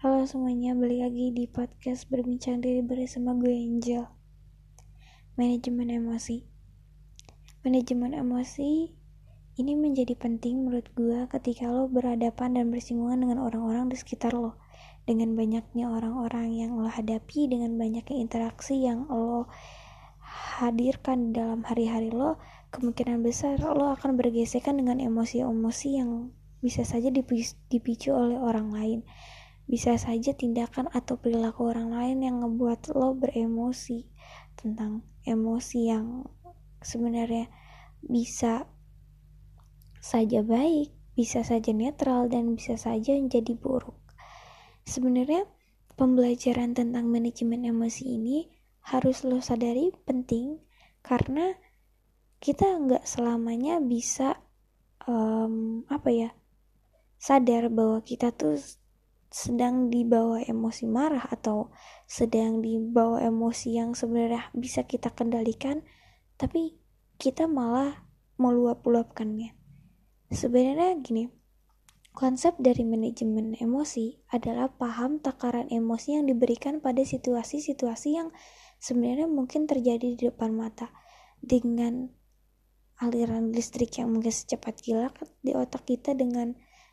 Halo semuanya, balik lagi di podcast Berbincang Diri bersama gue Angel. Manajemen emosi. Manajemen emosi ini menjadi penting menurut gue ketika lo berhadapan dan bersinggungan dengan orang-orang di sekitar lo. Dengan banyaknya orang-orang yang lo hadapi, dengan banyaknya interaksi yang lo hadirkan dalam hari-hari lo Kemungkinan besar lo akan bergesekan dengan emosi-emosi yang bisa saja dipicu oleh orang lain bisa saja tindakan atau perilaku orang lain yang ngebuat lo beremosi tentang emosi yang sebenarnya bisa saja baik, bisa saja netral, dan bisa saja menjadi buruk. Sebenarnya pembelajaran tentang manajemen emosi ini harus lo sadari penting karena kita nggak selamanya bisa um, apa ya sadar bahwa kita tuh sedang dibawa emosi marah atau sedang dibawa emosi yang sebenarnya bisa kita kendalikan tapi kita malah meluap-luapkannya. Sebenarnya gini konsep dari manajemen emosi adalah paham takaran emosi yang diberikan pada situasi-situasi yang sebenarnya mungkin terjadi di depan mata. Dengan aliran listrik yang mungkin secepat kilat di otak kita dengan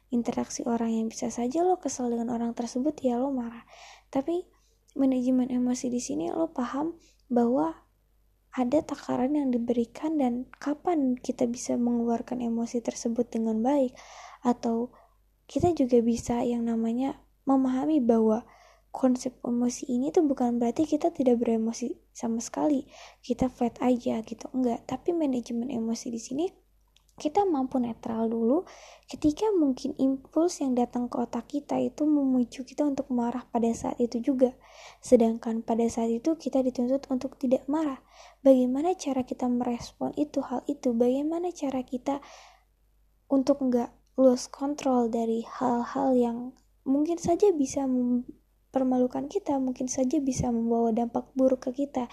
interaksi orang yang bisa saja lo kesal dengan orang tersebut ya lo marah. Tapi manajemen emosi di sini lo paham bahwa ada takaran yang diberikan dan kapan kita bisa mengeluarkan emosi tersebut dengan baik. Atau kita juga bisa yang namanya memahami bahwa konsep emosi ini tuh bukan berarti kita tidak beremosi sama sekali kita flat aja gitu enggak. Tapi manajemen emosi di sini kita mampu netral dulu ketika mungkin impuls yang datang ke otak kita itu memicu kita untuk marah pada saat itu juga. Sedangkan pada saat itu kita dituntut untuk tidak marah. Bagaimana cara kita merespon itu hal itu? Bagaimana cara kita untuk nggak lose control dari hal-hal yang mungkin saja bisa mempermalukan kita mungkin saja bisa membawa dampak buruk ke kita?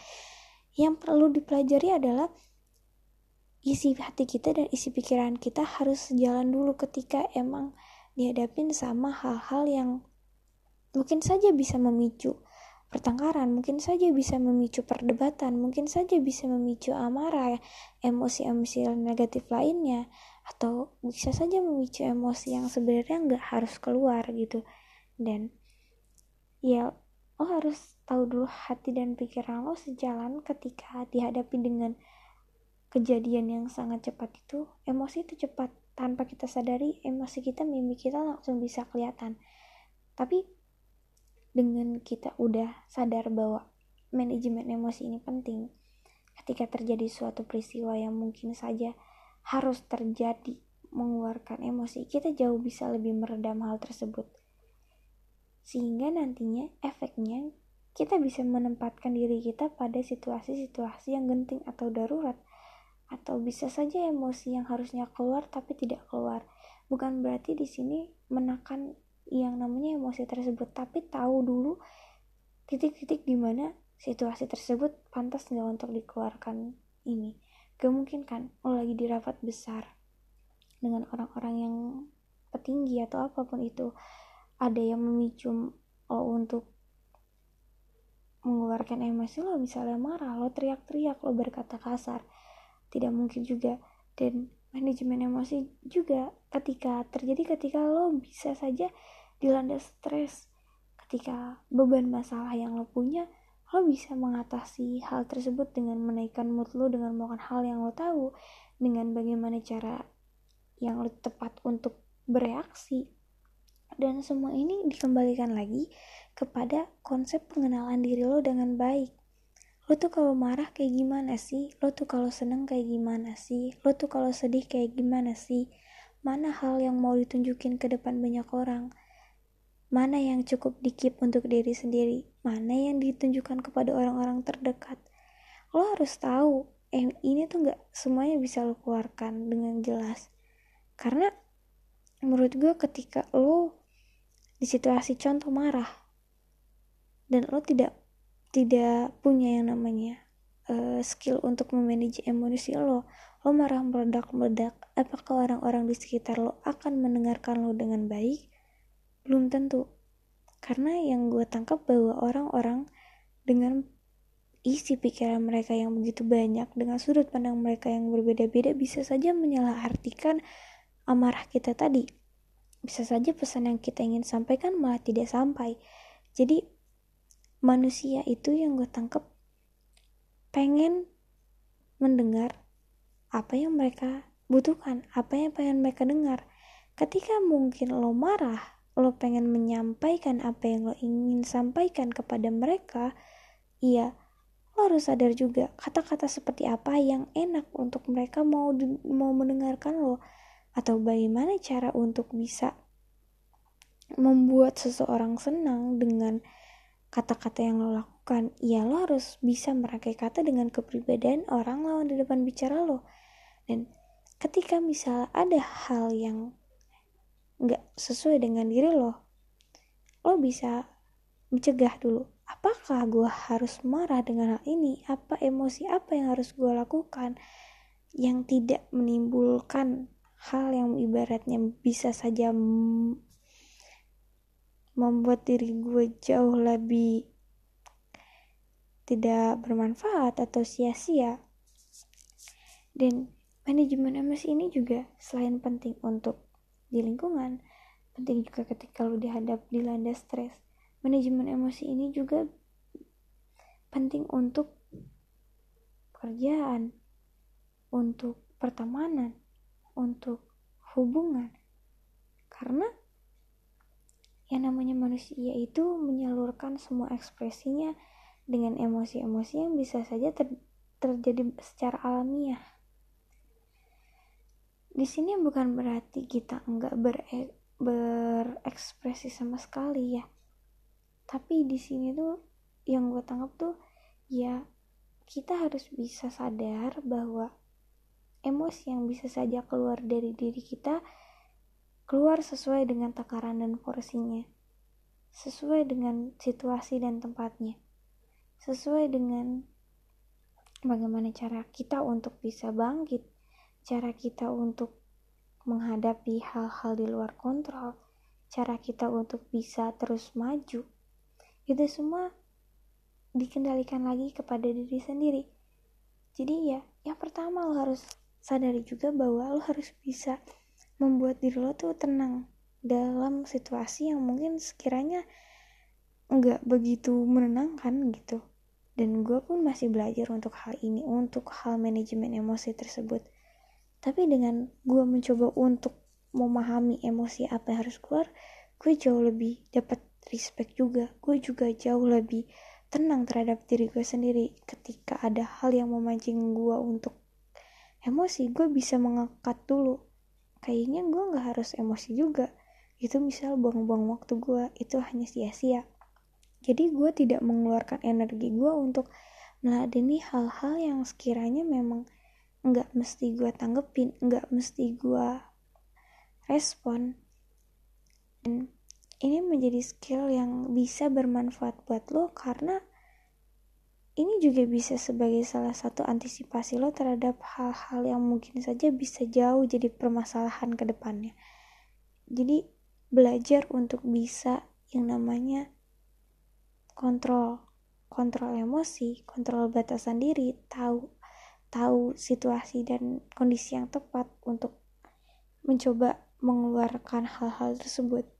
Yang perlu dipelajari adalah isi hati kita dan isi pikiran kita harus jalan dulu ketika emang dihadapin sama hal-hal yang mungkin saja bisa memicu pertengkaran, mungkin saja bisa memicu perdebatan, mungkin saja bisa memicu amarah, emosi-emosi negatif lainnya, atau bisa saja memicu emosi yang sebenarnya nggak harus keluar gitu. Dan ya lo harus tahu dulu hati dan pikiran lo sejalan ketika dihadapi dengan kejadian yang sangat cepat itu emosi itu cepat. Tanpa kita sadari emosi kita mimik kita langsung bisa kelihatan. Tapi dengan kita udah sadar bahwa manajemen emosi ini penting ketika terjadi suatu peristiwa yang mungkin saja harus terjadi mengeluarkan emosi kita jauh bisa lebih meredam hal tersebut. Sehingga nantinya efeknya kita bisa menempatkan diri kita pada situasi-situasi yang genting atau darurat atau bisa saja emosi yang harusnya keluar tapi tidak keluar. Bukan berarti di sini menekan yang namanya emosi tersebut, tapi tahu dulu titik-titik di mana situasi tersebut pantas nggak untuk dikeluarkan ini. Gak mungkin kan lo lagi di rapat besar dengan orang-orang yang petinggi atau apa pun itu ada yang memicu lo untuk mengeluarkan emosi lo misalnya marah lo teriak-teriak lo berkata kasar tidak mungkin juga. Dan manajemen emosi juga ketika terjadi ketika lo bisa saja dilanda stres ketika beban masalah yang lo punya lo bisa mengatasi hal tersebut dengan menaikkan mood lo dengan melakukan hal yang lo tahu dengan bagaimana cara yang lo tepat untuk bereaksi. Dan semua ini dikembalikan lagi kepada konsep pengenalan diri lo dengan baik lo tuh kalau marah kayak gimana sih? Lo tuh kalau seneng kayak gimana sih? Lo tuh kalau sedih kayak gimana sih? Mana hal yang mau ditunjukin ke depan banyak orang? Mana yang cukup dikip untuk diri sendiri? Mana yang ditunjukkan kepada orang-orang terdekat? Lo harus tahu eh, ini tuh nggak semuanya bisa lo keluarkan dengan jelas. Karena menurut gue ketika lo di situasi contoh marah dan lo tidak tidak punya yang namanya uh, skill untuk memanage emosi lo lo marah meledak-meledak apakah orang-orang di sekitar lo akan mendengarkan lo dengan baik? Belum tentu. Karena yang gue tangkap bahwa orang-orang dengan isi pikiran mereka yang begitu banyak dengan sudut pandang mereka yang berbeda-beda bisa saja menyalahartikan amarah kita tadi. Bisa saja pesan yang kita ingin sampaikan malah tidak sampai. Jadi manusia itu yang gue tangkap pengen mendengar apa yang mereka butuhkan apa yang pengen mereka dengar. Ketika mungkin lo marah lo pengen menyampaikan apa yang lo ingin sampaikan kepada mereka, iya, lo harus sadar juga kata-kata seperti apa yang enak untuk mereka mau mau mendengarkan lo. Atau bagaimana cara untuk bisa membuat seseorang senang dengan kata-kata yang lo lakukan. Iya, lo harus bisa merangkai kata dengan kepribadian orang lawan di depan bicara lo. Dan ketika misal ada hal yang nggak sesuai dengan diri lo lo bisa mencegah dulu apakah gue harus marah dengan hal ini apa emosi apa yang harus gue lakukan yang tidak menimbulkan hal yang ibaratnya bisa saja membuat diri gue jauh lebih tidak bermanfaat atau sia-sia dan manajemen emosi ini juga selain penting untuk di lingkungan. Penting juga ketika lu dihadap dilanda stres. Manajemen emosi ini juga penting untuk pekerjaan, untuk pertemanan, untuk hubungan. Karena yang namanya manusia itu menyalurkan semua ekspresinya dengan emosi-emosi yang bisa saja ter terjadi secara alamiah. Di sini bukan berarti kita enggak ber berekspresi sama sekali ya. Tapi di sini tuh yang gue tangkap tuh ya kita harus bisa sadar bahwa emosi yang bisa saja keluar dari diri kita keluar sesuai dengan takaran dan porsinya sesuai dengan situasi dan tempatnya sesuai dengan bagaimana cara kita untuk bisa bangkit cara kita untuk menghadapi hal-hal di luar kontrol, cara kita untuk bisa terus maju, itu semua dikendalikan lagi kepada diri sendiri. Jadi ya, yang pertama lo harus sadari juga bahwa lo harus bisa membuat diri lo tuh tenang dalam situasi yang mungkin sekiranya nggak begitu menenangkan gitu. Dan gue pun masih belajar untuk hal ini, untuk hal manajemen emosi tersebut. Tapi dengan gue mencoba untuk memahami emosi apa yang harus keluar gue jauh lebih dapat respect juga. Gue juga jauh lebih tenang terhadap diri gue sendiri. Ketika ada hal yang memancing gue untuk emosi gue bisa mengangkat dulu kayaknya gue nggak harus emosi juga. Itu misal buang-buang waktu gue itu hanya sia-sia. Jadi gue tidak mengeluarkan energi gue untuk meladeni hal-hal yang sekiranya memang nggak mesti gue tanggepin nggak mesti gue respon. Dan ini menjadi skill yang bisa bermanfaat buat lo karena ini juga bisa sebagai salah satu antisipasi lo terhadap hal-hal yang mungkin saja bisa jauh jadi permasalahan ke depannya. Jadi belajar untuk bisa yang namanya kontrol, kontrol emosi, kontrol batasan diri, tahu tahu situasi dan kondisi yang tepat untuk mencoba mengeluarkan hal-hal tersebut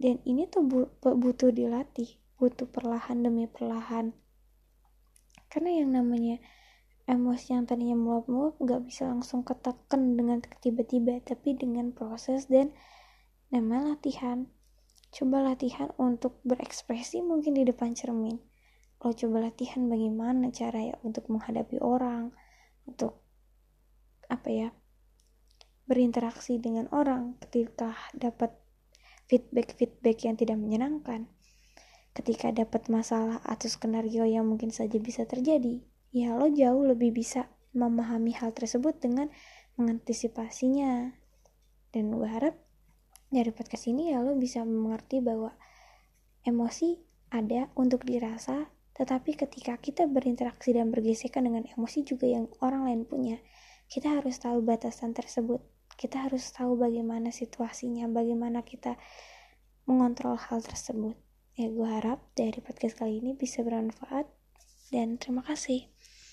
dan ini tuh butuh dilatih butuh perlahan demi perlahan karena yang namanya emosi yang tadinya meluap-meluap gak bisa langsung ketekan dengan tiba-tiba tapi dengan proses dan namanya latihan. Coba latihan untuk berekspresi mungkin di depan cermin. Lo coba latihan bagaimana cara ya untuk menghadapi orang untuk apa ya berinteraksi dengan orang ketika dapat feedback-feedback yang tidak menyenangkan ketika dapat masalah atau skenario yang mungkin saja bisa terjadi ya lo jauh lebih bisa memahami hal tersebut dengan mengantisipasinya dan gue harap dari podcast ini ya lo bisa mengerti bahwa emosi ada untuk dirasa tetapi ketika kita berinteraksi dan bergesekan dengan emosi juga yang orang lain punya, kita harus tahu batasan tersebut. Kita harus tahu bagaimana situasinya, bagaimana kita mengontrol hal tersebut. Ya gue harap dari podcast kali ini bisa bermanfaat dan terima kasih.